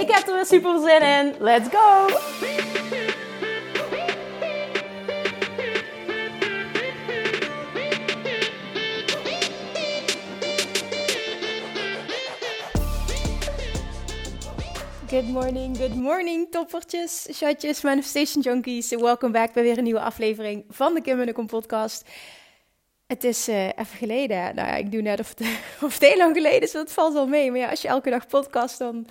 Ik heb er weer super zin in. Let's go! Good morning, good morning, toppertjes, chatjes, manifestation junkies. Welkom back bij weer een nieuwe aflevering van de Kim en de podcast. Het is uh, even geleden. Nou ja, ik doe net of het, heel lang geleden is, dat valt wel mee. Maar ja, als je elke dag podcast, dan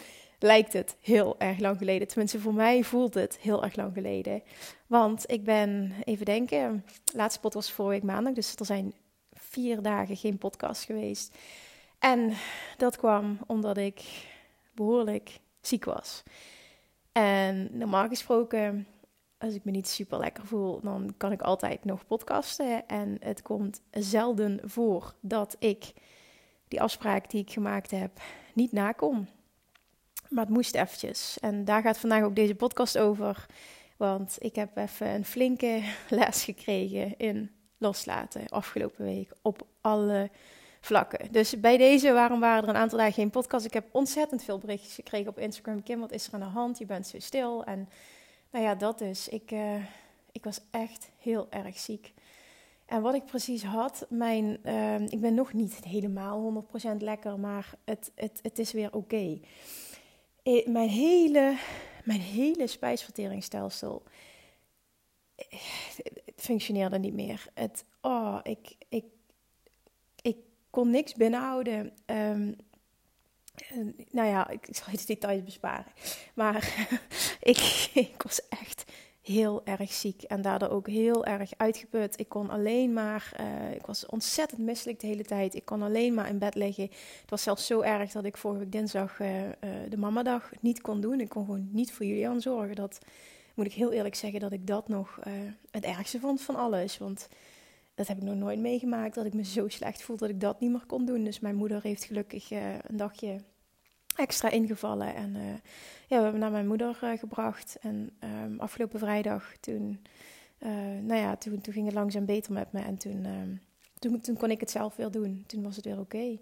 lijkt het heel erg lang geleden. Tenminste, voor mij voelt het heel erg lang geleden. Want ik ben, even denken, laatste pot was vorige week maandag. Dus er zijn vier dagen geen podcast geweest. En dat kwam omdat ik behoorlijk ziek was. En normaal gesproken, als ik me niet super lekker voel, dan kan ik altijd nog podcasten. En het komt zelden voor dat ik die afspraak die ik gemaakt heb niet nakom. Maar het moest eventjes. En daar gaat vandaag ook deze podcast over. Want ik heb even een flinke les gekregen in loslaten afgelopen week. Op alle vlakken. Dus bij deze, waarom waren er een aantal dagen geen podcast? Ik heb ontzettend veel berichtjes gekregen op Instagram. Kim, wat is er aan de hand? Je bent zo stil. En nou ja, dat is. Ik, uh, ik was echt heel erg ziek. En wat ik precies had, mijn, uh, ik ben nog niet helemaal 100% lekker, maar het, het, het is weer oké. Eh, mijn hele, mijn hele spijsverteringsstelsel eh, functioneerde niet meer. Het, oh, ik, ik, ik kon niks binnenhouden. Um, nou ja, ik, zal je de details besparen. Maar ik, ik was echt heel erg ziek en daardoor ook heel erg uitgeput. Ik kon alleen maar, uh, ik was ontzettend misselijk de hele tijd. Ik kon alleen maar in bed liggen. Het was zelfs zo erg dat ik vorige week dinsdag uh, uh, de mamadag niet kon doen. Ik kon gewoon niet voor Julian zorgen. Dat moet ik heel eerlijk zeggen dat ik dat nog het ergste vond van alles. Want dat heb ik nog nooit meegemaakt, dat ik me zo slecht voelde dat ik dat niet meer kon doen. Dus mijn moeder heeft gelukkig een dagje extra ingevallen. En uh, ja, we hebben naar mijn moeder uh, gebracht. En um, afgelopen vrijdag, toen, uh, nou ja, toen, toen ging het langzaam beter met me. En toen, um, toen, toen kon ik het zelf weer doen. Toen was het weer oké.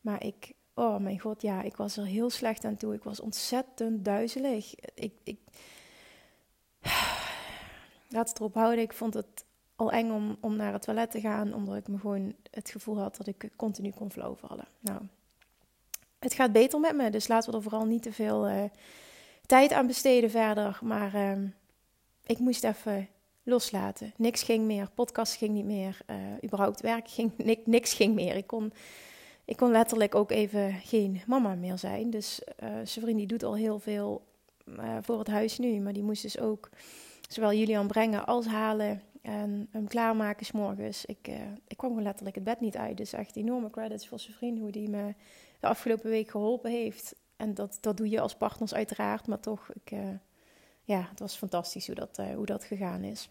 Maar ik, oh mijn god, ja, ik was er heel slecht aan toe. Ik was ontzettend duizelig. Ik, ik, laat het erop houden. Ik vond het al eng om, om naar het toilet te gaan, omdat ik me gewoon het gevoel had dat ik continu kon vallen. Nou, het gaat beter met me. Dus laten we er vooral niet te veel uh, tijd aan besteden verder. Maar uh, ik moest even loslaten. Niks ging meer. Podcast ging niet meer. Uh, überhaupt werk ging niks, ging meer. Ik kon, ik kon letterlijk ook even geen mama meer zijn. Dus uh, zijn vriend doet al heel veel voor het huis nu. Maar die moest dus ook zowel Julian brengen als halen. En hem klaarmaken s'morgens. Ik, ik kwam gewoon letterlijk het bed niet uit. Dus echt enorme credits voor zijn. Hoe die me de afgelopen week geholpen heeft. En dat, dat doe je als partners uiteraard, maar toch, ik, uh, ja, het was fantastisch hoe dat, uh, hoe dat gegaan is.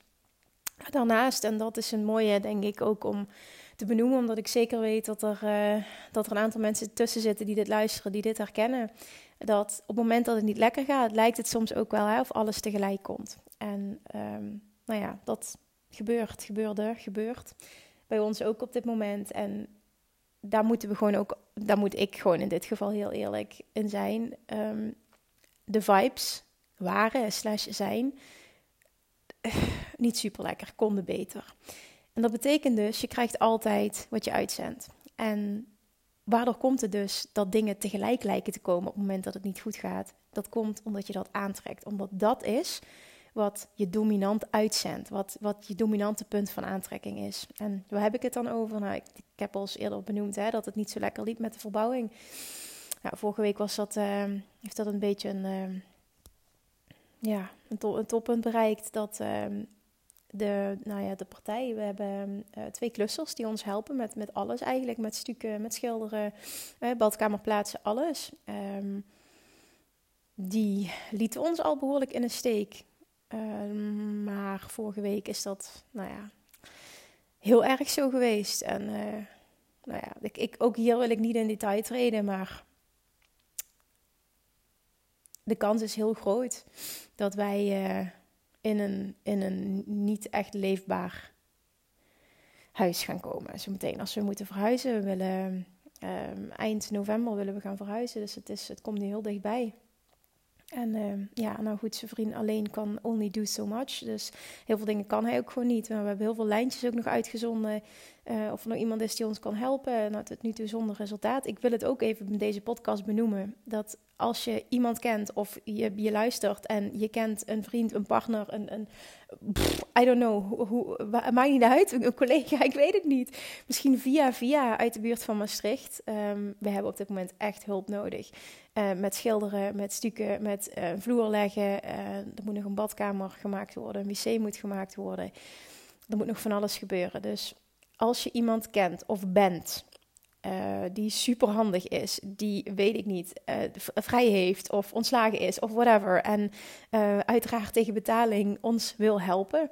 Daarnaast, en dat is een mooie, denk ik, ook om te benoemen, omdat ik zeker weet dat er, uh, dat er een aantal mensen tussen zitten die dit luisteren, die dit herkennen. Dat op het moment dat het niet lekker gaat, lijkt het soms ook wel hè, of alles tegelijk komt. En um, nou ja, dat gebeurt, gebeurde, gebeurt bij ons ook op dit moment. En daar moeten we gewoon ook, daar moet ik gewoon in dit geval heel eerlijk in zijn. Um, de vibes waren slash zijn niet super lekker, konden beter. En dat betekent dus, je krijgt altijd wat je uitzendt. En waardoor komt het dus dat dingen tegelijk lijken te komen op het moment dat het niet goed gaat? Dat komt omdat je dat aantrekt. Omdat dat is wat je dominant uitzendt, wat, wat je dominante punt van aantrekking is. En waar heb ik het dan over? Nou, ik, ik heb al eens eerder benoemd hè, dat het niet zo lekker liep met de verbouwing. Nou, vorige week was dat, uh, heeft dat een beetje een, uh, ja, een, een, toppunt bereikt. Dat uh, de, nou ja, de partij, we hebben uh, twee klussers die ons helpen met, met alles eigenlijk. Met stukken, met schilderen, badkamer plaatsen, alles. Um, die lieten ons al behoorlijk in een steek. Ehm, maar vorige week is dat, nou ja, heel erg zo geweest. En uh, nou ja, ik, ik, ook hier wil ik niet in detail treden, maar de kans is heel groot dat wij uh, in, een, in een niet echt leefbaar huis gaan komen. Zometeen als we moeten verhuizen, we willen um, eind november willen we gaan verhuizen, dus het, is, het komt nu heel dichtbij. En uh, ja, nou goed, zijn vriend alleen kan only do so much. Dus heel veel dingen kan hij ook gewoon niet. Maar we hebben heel veel lijntjes ook nog uitgezonden. Uh, of er nog iemand is die ons kan helpen. Nou, tot nu toe zonder resultaat. Ik wil het ook even in deze podcast benoemen. Dat als je iemand kent of je, je luistert en je kent een vriend, een partner, een, een I don't know, hoe, maakt niet uit, een collega, ik weet het niet. Misschien via via uit de buurt van Maastricht. Um, we hebben op dit moment echt hulp nodig. Uh, met schilderen, met stukken, met uh, vloer leggen. Uh, er moet nog een badkamer gemaakt worden, een wc moet gemaakt worden. Er moet nog van alles gebeuren. Dus als je iemand kent of bent uh, die superhandig is, die weet ik niet, uh, vrij heeft of ontslagen is of whatever, en uh, uiteraard tegen betaling ons wil helpen,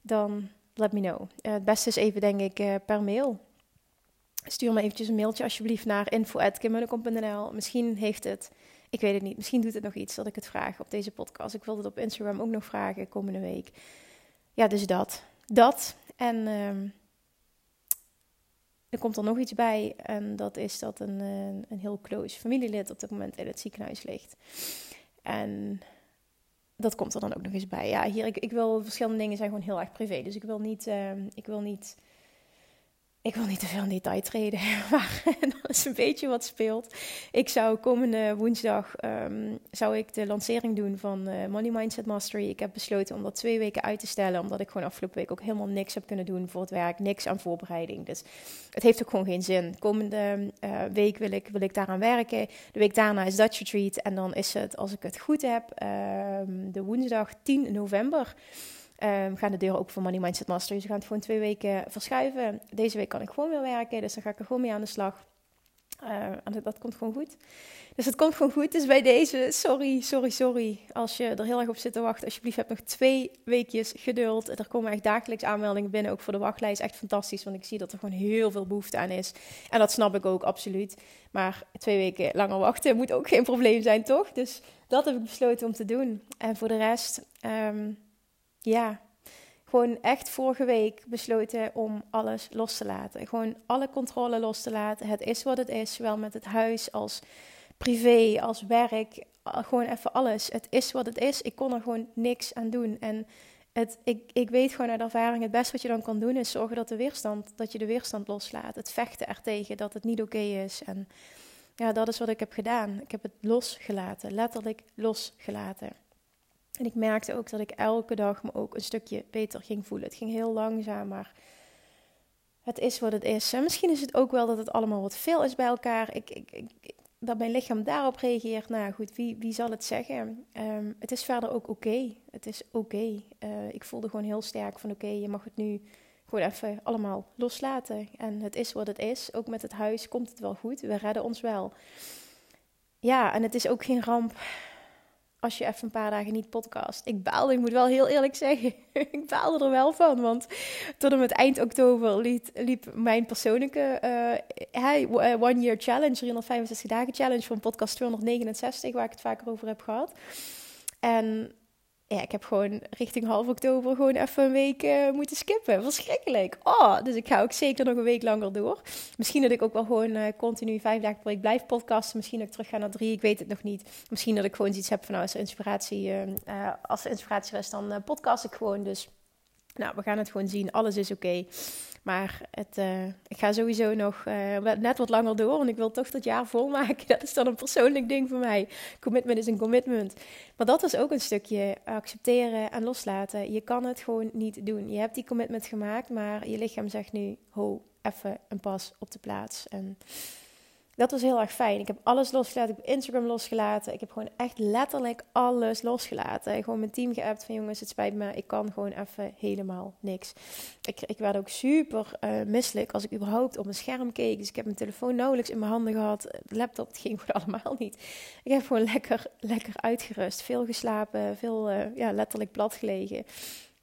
dan let me know. het beste is even, denk ik, per mail. Stuur me eventjes een mailtje alsjeblieft naar info.kimmunnekom.nl. Misschien heeft het, ik weet het niet, misschien doet het nog iets dat ik het vraag op deze podcast. Ik wil het op Instagram ook nog vragen komende week. Ja, dus dat. Dat. En ehm, er komt er nog iets bij en dat is dat een, een, heel close familielid op dit moment in het ziekenhuis ligt. En dat komt er dan ook nog eens bij. Ja, hier, ik, ik wil verschillende dingen zijn gewoon heel erg privé. Dus ik wil niet, uh, ik wil niet ik wil niet te veel in detail treden, maar dat is een beetje wat speelt. Ik zou komende woensdag um, zou ik de lancering doen van uh, Money Mindset Mastery. Ik heb besloten om dat twee weken uit te stellen, omdat ik gewoon afgelopen week ook helemaal niks heb kunnen doen voor het werk, niks aan voorbereiding. Dus het heeft ook gewoon geen zin. Komende uh, week wil ik, wil ik daaraan werken. De week daarna is Dutch Retreat en dan is het, als ik het goed heb, um, de woensdag 10 november. Um, gaan de deuren ook voor Money Mindset Master. Dus we gaan het gewoon twee weken verschuiven. Deze week kan ik gewoon weer werken, dus dan ga ik er gewoon mee aan de slag. Uh, dat komt gewoon goed. Dus het komt gewoon goed. Dus bij deze, sorry, sorry, sorry. Als je er heel erg op zit te wachten, alsjeblieft heb nog twee weekjes geduld. Er komen echt dagelijks aanmeldingen binnen, ook voor de wachtlijst. Echt fantastisch, want ik zie dat er gewoon heel veel behoefte aan is. En dat snap ik ook, absoluut. Maar twee weken langer wachten moet ook geen probleem zijn, toch? Dus dat heb ik besloten om te doen. En voor de rest... Um, ja, gewoon echt vorige week besloten om alles los te laten. Gewoon alle controle los te laten. Het is wat het is, zowel met het huis als privé, als werk. Gewoon even alles. Het is wat het is. Ik kon er gewoon niks aan doen. En het, ik, ik weet gewoon uit ervaring, het beste wat je dan kan doen is zorgen dat, de weerstand, dat je de weerstand loslaat. Het vechten ertegen dat het niet oké is. En ja, dat is wat ik heb gedaan. Ik heb het losgelaten, letterlijk losgelaten. En ik merkte ook dat ik elke dag me ook een stukje beter ging voelen. Het ging heel langzaam, maar het is wat het is. En misschien is het ook wel dat het allemaal wat veel is bij elkaar. Ik, ik, dat mijn lichaam daarop reageert. Nou goed, wie, wie zal het zeggen? Um, het is verder ook oké. Het is oké. Uh, ik voelde gewoon heel sterk van oké, je mag het nu gewoon even allemaal loslaten. En het is wat het is. Ook met het huis komt het wel goed. We redden ons wel. Ja, en het is ook geen ramp als je even een paar dagen niet podcast. Ik baalde, ik moet wel heel eerlijk zeggen. ik baalde er wel van, want tot en met eind oktober liep, liep mijn persoonlijke uh, One Year Challenge, 365 dagen challenge van podcast 269, waar ik het vaker over heb gehad. En ja, ik heb gewoon richting half oktober gewoon even een week uh, moeten skippen. Verschrikkelijk. Oh, dus ik ga ook zeker nog een week langer door. Misschien dat ik ook wel gewoon uh, continu vijf dagen per week blijf podcasten. Misschien dat ik terug ga naar drie. Ik weet het nog niet. Misschien dat ik gewoon iets heb van nou, als inspiratie, uh, als inspiratie is, dan podcast ik gewoon. Dus nou, we gaan het gewoon zien. Alles is oké. Maar het, uh, ik ga sowieso nog uh, net wat langer door, want ik wil toch dat jaar volmaken. Dat is dan een persoonlijk ding voor mij. Commitment is een commitment. Maar dat is ook een stukje accepteren en loslaten. Je kan het gewoon niet doen. Je hebt die commitment gemaakt, maar je lichaam zegt nu: ho, even een pas op de plaats. En dat was heel erg fijn. Ik heb alles losgelaten. Ik heb Instagram losgelaten. Ik heb gewoon echt letterlijk alles losgelaten. Gewoon mijn team geappt van jongens, het spijt me. Ik kan gewoon even helemaal niks. Ik, ik werd ook super uh, misselijk als ik überhaupt op mijn scherm keek. Dus ik heb mijn telefoon nauwelijks in mijn handen gehad. De laptop ging gewoon allemaal niet. Ik heb gewoon lekker, lekker uitgerust. Veel geslapen. Veel uh, ja, letterlijk plat gelegen.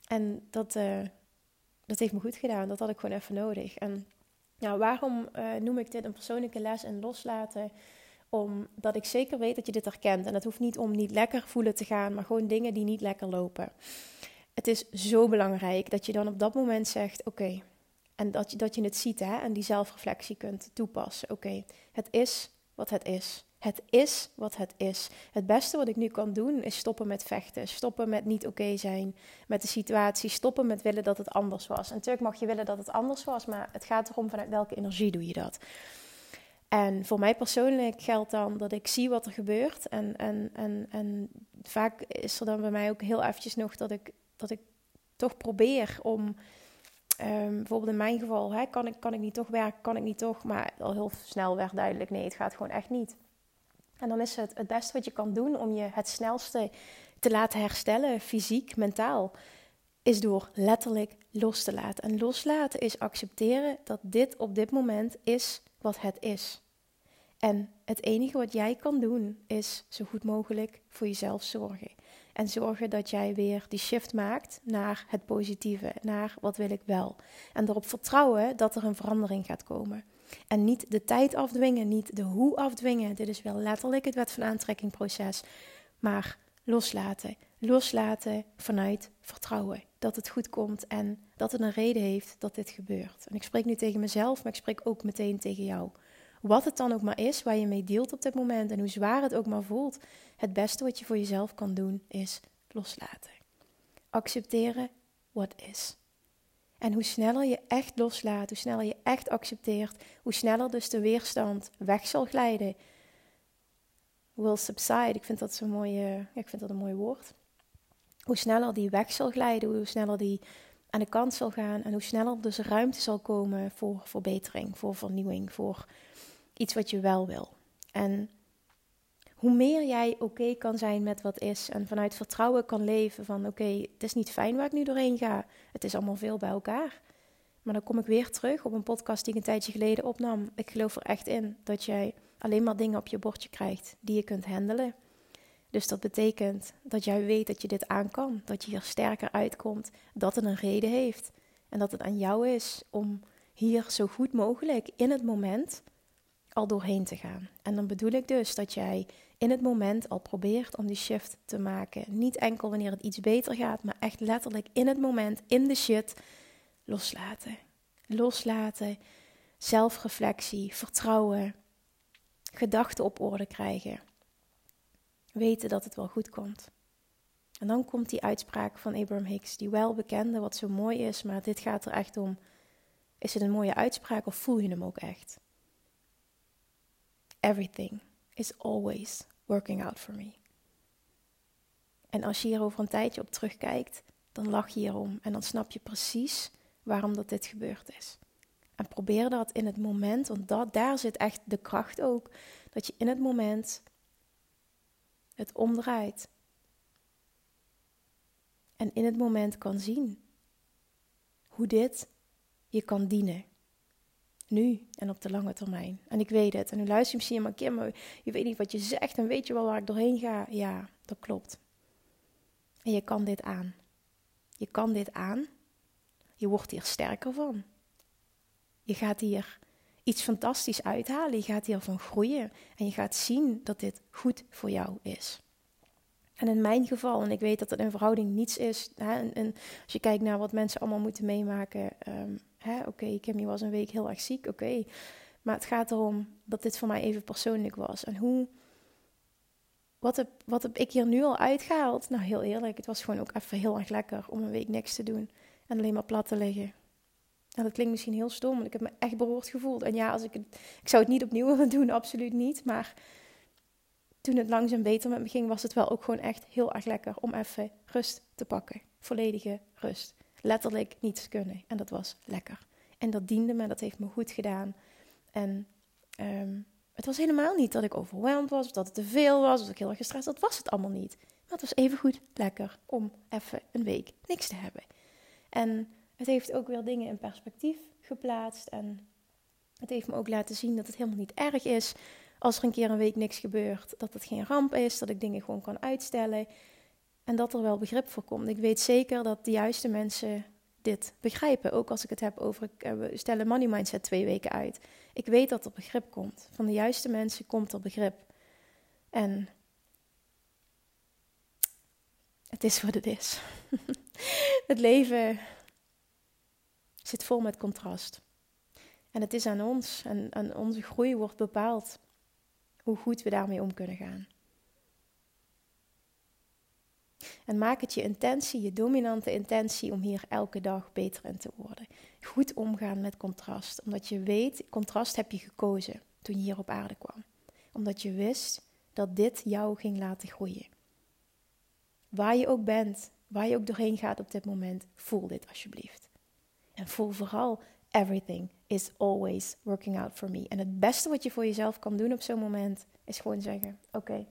En dat, uh, dat heeft me goed gedaan. Dat had ik gewoon even nodig. En nou, waarom uh, noem ik dit een persoonlijke les en loslaten? Omdat ik zeker weet dat je dit herkent. En dat hoeft niet om niet lekker voelen te gaan, maar gewoon dingen die niet lekker lopen. Het is zo belangrijk dat je dan op dat moment zegt: Oké. En dat je, dat je het ziet hè, en die zelfreflectie kunt toepassen. Oké, het is wat het is. Het is wat het is. Het beste wat ik nu kan doen is stoppen met vechten. Stoppen met niet oké zijn met de situatie. Stoppen met willen dat het anders was. En natuurlijk mag je willen dat het anders was, maar het gaat erom vanuit welke energie doe je dat. En voor mij persoonlijk geldt dan dat ik zie wat er gebeurt. En, en, en, en vaak is er dan bij mij ook heel eventjes nog dat ik, dat ik toch probeer om. Um, bijvoorbeeld in mijn geval, hè, kan, ik, kan ik niet toch werken, kan ik niet toch. Maar al heel snel werd duidelijk, nee, het gaat gewoon echt niet. En dan is het het beste wat je kan doen om je het snelste te laten herstellen, fysiek, mentaal, is door letterlijk los te laten. En loslaten is accepteren dat dit op dit moment is wat het is. En het enige wat jij kan doen is zo goed mogelijk voor jezelf zorgen. En zorgen dat jij weer die shift maakt naar het positieve, naar wat wil ik wel. En erop vertrouwen dat er een verandering gaat komen. En niet de tijd afdwingen, niet de hoe afdwingen. Dit is wel letterlijk het wet van aantrekking proces. Maar loslaten. Loslaten vanuit vertrouwen. Dat het goed komt en dat het een reden heeft dat dit gebeurt. En ik spreek nu tegen mezelf, maar ik spreek ook meteen tegen jou. Wat het dan ook maar is waar je mee deelt op dit moment en hoe zwaar het ook maar voelt, het beste wat je voor jezelf kan doen is loslaten. Accepteren wat is. En hoe sneller je echt loslaat, hoe sneller je echt accepteert, hoe sneller dus de weerstand weg zal glijden. Will subside, ik vind dat zo'n mooie, ik vind dat een mooi woord. Hoe sneller die weg zal glijden, hoe sneller die aan de kant zal gaan en hoe sneller dus ruimte zal komen voor verbetering, voor vernieuwing, voor iets wat je wel wil. En hoe meer jij oké kan zijn met wat is en vanuit vertrouwen kan leven van oké, het is niet fijn waar ik nu doorheen ga. Het is allemaal veel bij elkaar. Maar dan kom ik weer terug op een podcast die ik een tijdje geleden opnam. Ik geloof er echt in dat jij alleen maar dingen op je bordje krijgt die je kunt handelen. Dus dat betekent dat jij weet dat je dit aan kan, dat je hier sterker uitkomt, dat het een reden heeft en dat het aan jou is om hier zo goed mogelijk in het moment al doorheen te gaan. En dan bedoel ik dus dat jij in het moment al probeert om die shift te maken. Niet enkel wanneer het iets beter gaat, maar echt letterlijk in het moment, in de shit, loslaten. Loslaten, zelfreflectie, vertrouwen, gedachten op orde krijgen. Weten dat het wel goed komt. En dan komt die uitspraak van Abraham Hicks, die wel bekende, wat zo mooi is, maar dit gaat er echt om. Is het een mooie uitspraak of voel je hem ook echt? Everything is always working out for me. En als je hier over een tijdje op terugkijkt, dan lach je hierom en dan snap je precies waarom dat dit gebeurd is. En probeer dat in het moment, want daar zit echt de kracht ook, dat je in het moment het omdraait. En in het moment kan zien hoe dit je kan dienen nu en op de lange termijn. En ik weet het. En nu luister je misschien, maar Kim, maar je weet niet wat je zegt en weet je wel waar ik doorheen ga? Ja, dat klopt. En je kan dit aan. Je kan dit aan. Je wordt hier sterker van. Je gaat hier iets fantastisch uithalen. Je gaat hiervan groeien. En je gaat zien dat dit goed voor jou is. En in mijn geval, en ik weet dat het in verhouding niets is. Hè, en, als je kijkt naar wat mensen allemaal moeten meemaken. Um, oké, okay, was een week heel erg ziek, oké. Maar het gaat erom dat dit voor mij even persoonlijk was. En hoe, wat heb, wat heb ik hier nu al uitgehaald? Nou, heel eerlijk, het was gewoon ook even heel erg lekker om een week niks te doen. En alleen maar plat te liggen. En dat klinkt misschien heel stom, maar ik heb me echt beroerd gevoeld. En ja, als ik, ik zou het niet opnieuw willen doen, absoluut niet. Maar toen het langzaam beter met me ging, was het wel ook gewoon echt heel erg lekker om even rust te pakken. Volledige rust letterlijk niets kunnen. En dat was lekker. En dat diende me, dat heeft me goed gedaan. En um, Het was helemaal niet dat ik overweldigd was, of dat het te veel was, of dat ik heel erg gestrest Dat was het allemaal niet. Maar het was even goed lekker om even een week niks te hebben. En het heeft ook weer dingen in perspectief geplaatst. En het heeft me ook laten zien dat het helemaal niet erg is als er een keer een week niks gebeurt. Dat het geen ramp is, dat ik dingen gewoon kan uitstellen. En dat er wel begrip voor komt. Ik weet zeker dat de juiste mensen dit begrijpen. Ook als ik het heb over, eh, we stellen money mindset twee weken uit. Ik weet dat er begrip komt. Van de juiste mensen komt er begrip. En het is wat het is. het leven zit vol met contrast. En het is aan ons en aan onze groei wordt bepaald hoe goed we daarmee om kunnen gaan. En maak het je intentie, je dominante intentie, om hier elke dag beter in te worden. Goed omgaan met contrast. Omdat je weet, contrast heb je gekozen toen je hier op aarde kwam. Omdat je wist dat dit jou ging laten groeien. Waar je ook bent, waar je ook doorheen gaat op dit moment, voel dit alsjeblieft. En voel vooral, everything is always working out for me. En het beste wat je voor jezelf kan doen op zo'n moment, is gewoon zeggen, oké,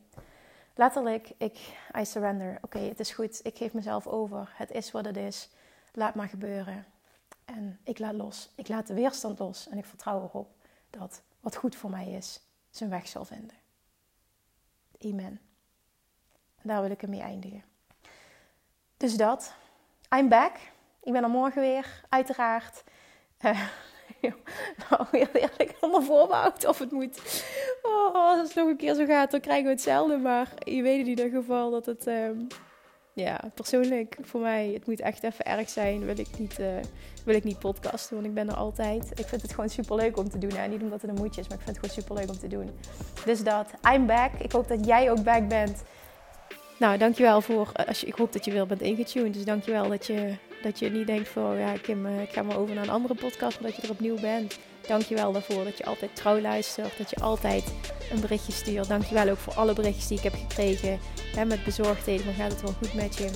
letterlijk, ik, I surrender. Oké, het is goed. Ik geef mezelf over. Het is wat het is. Laat maar gebeuren. En ik laat los. Ik laat de weerstand los. En ik vertrouw erop dat wat goed voor mij is, zijn weg zal vinden. Amen. En daar wil ik ermee eindigen. Dus dat. I'm back. Ik ben er morgen weer, uiteraard. Uh, nou, heel eerlijk, allemaal voorbouwd of het moet. Oh, als het nog een keer zo gaat, dan krijgen we hetzelfde. Maar je weet in ieder geval dat het, um, ja, persoonlijk voor mij, het moet echt even erg zijn. Wil ik niet, uh, wil ik niet podcasten, want ik ben er altijd. Ik vind het gewoon super leuk om te doen. Hè? Niet omdat het een moedje is, maar ik vind het gewoon super leuk om te doen. Dus dat, I'm back. Ik hoop dat jij ook back bent. Nou, dankjewel voor, als je, ik hoop dat je weer bent ingetuned. Dus dankjewel dat je dat je niet denkt van, ja Kim, eh, ik ga maar over naar een andere podcast, omdat je er opnieuw bent. Dankjewel daarvoor dat je altijd trouw luistert, dat je altijd een berichtje stuurt. Dankjewel ook voor alle berichtjes die ik heb gekregen. Hè, met bezorgdheden, maar gaat het wel goed met je?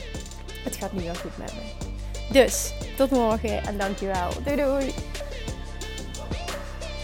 Het gaat nu wel goed met me. Dus, tot morgen en dankjewel. Doei doei!